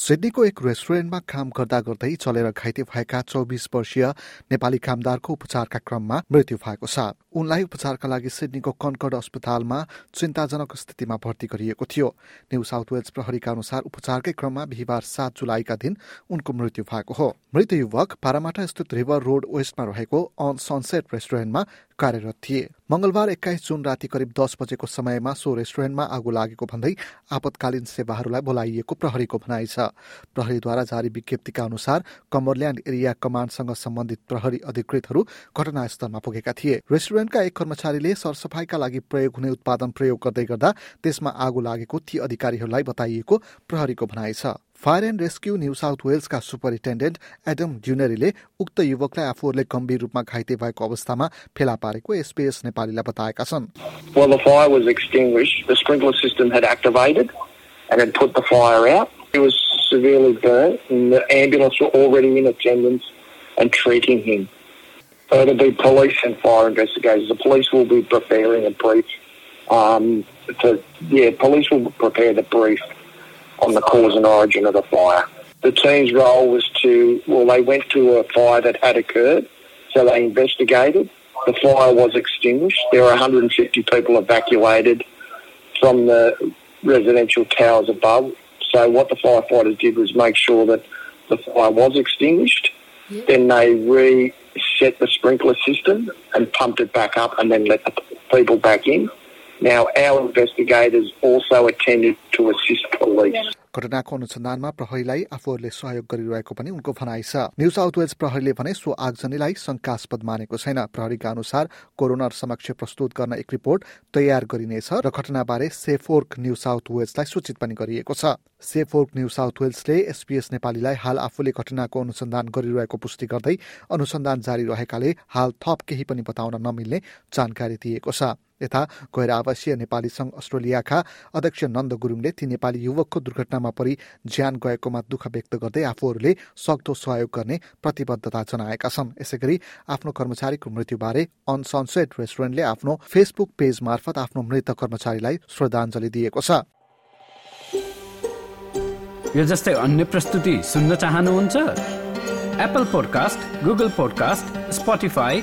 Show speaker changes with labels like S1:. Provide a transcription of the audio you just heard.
S1: सिडनीको एक रेस्टुरेन्टमा काम गर्दा गर्दै चलेर घाइते भएका चौबिस वर्षीय नेपाली कामदारको उपचारका क्रममा मृत्यु भएको छ। उनलाई उपचारका लागि सिडनीको कन्कर्ड अस्पतालमा चिन्ताजनक स्थितिमा भर्ती गरिएको थियो। न्यू साउथ वेल्स प्रहरीका अनुसार उपचारकै क्रममा बिहिबार सात जुलाईका दिन उनको मृत्यु भएको हो। मृत युवक पारामाटा स्थित रिभर रोड वेस्टमा रहेको अन सनसेट रेस्टुरेन्टमा कार्यरत थिए। मंगलबार एक्काइस जुन राति करिब दस बजेको समयमा सो रेस्टुरेन्टमा आगो लागेको भन्दै आपतकालीन सेवाहरूलाई बोलाइएको प्रहरीको भनाइ छ। प्रहरीद्वारा जारी विज्ञप्तिका अनुसार कमरल्याण्ड एरिया कमाण्डसँग सम्बन्धित प्रहरी अधिकृतहरू घटनास्थलमा पुगेका थिए रेस्टुरेन्ट रेस्टुरेन्टका एक कर्मचारीले सरसफाईका लागि प्रयोग हुने उत्पादन प्रयोग गर्दै गर्दा त्यसमा आगो लागेको ती अधिकारीहरूलाई बताइएको प्रहरीको भनाइ छ fire and rescue New South वेल्सका superintendent Adam ड्युनेरीले उक्त युवकलाई आफूहरूले गम्भीर रूपमा घाइते भएको अवस्थामा फेला पारेको एसपीएस नेपालीलाई बताएका छन्
S2: Well, the fire was extinguished. The sprinkler system had activated and had put the fire. He was severely burnt, and the ambulance were already in attendance and treating him. So it'll be police and fire investigators. The police will be preparing a brief. Um, to, yeah, police will prepare the brief on the cause and origin of the fire. The team's role was to, well, they went to a fire that had occurred, so they investigated. The fire was extinguished. There were 150 people evacuated from the residential towers above. So what the firefighters did was make sure that the fire was extinguished. Then they reset the sprinkler system and pumped it back up and then let the people back in. Now, our investigators also attended to assist police.
S1: घटनाको अनुसन्धानमा प्रहरीलाई आफूहरूले सहयोग गरिरहेको पनि उनको भनाइ छ। न्यू साउथ वेल्स प्रहरीले भने सो आगजनीलाई शंकास्पद मानेको छैन। प्रहरीका अनुसार कोरोना समक्ष प्रस्तुत गर्न एक रिपोर्ट तयार गरिनेछ र घटनाबारे सेफोर्क न्यू साउथ वेल्सलाई सूचित पनि गरिएको छ। सेफोर्क न्यू साउथ वेल्सले एसपीएस नेपालीलाई हाल आफूले घटनाको अनुसन्धान गरिरहेको पुष्टि गर्दै अनुसन्धान जारी रहेकाले हाल थप केही पनि बताउन नमिल्ने जानकारी दिएको छ। यता गैर आवासीय नेपाली संघ अस्ट्रेलियाका अध्यक्ष नन्द गुरुङले ती नेपाली युवकको दुर्घटनामा परि ज्यान गएकोमा दुःख व्यक्त गर्दै आफूहरूले सक्दो सहयोग गर्ने प्रतिबद्धता जनाएका छन्। यसै गरी आफ्नो कर्मचारीको मृत्युबारे अनसनसेट रेस्टुरेन्टले आफ्नो फेसबुक पेज मार्फत आफ्नो मृत कर्मचारीलाई श्रद्धाञ्जली दिएको छ।
S3: यो जस्तै अन्य प्रस्तुति सुन्न चाहनुहुन्छ? Apple podcast Google podcast Spotify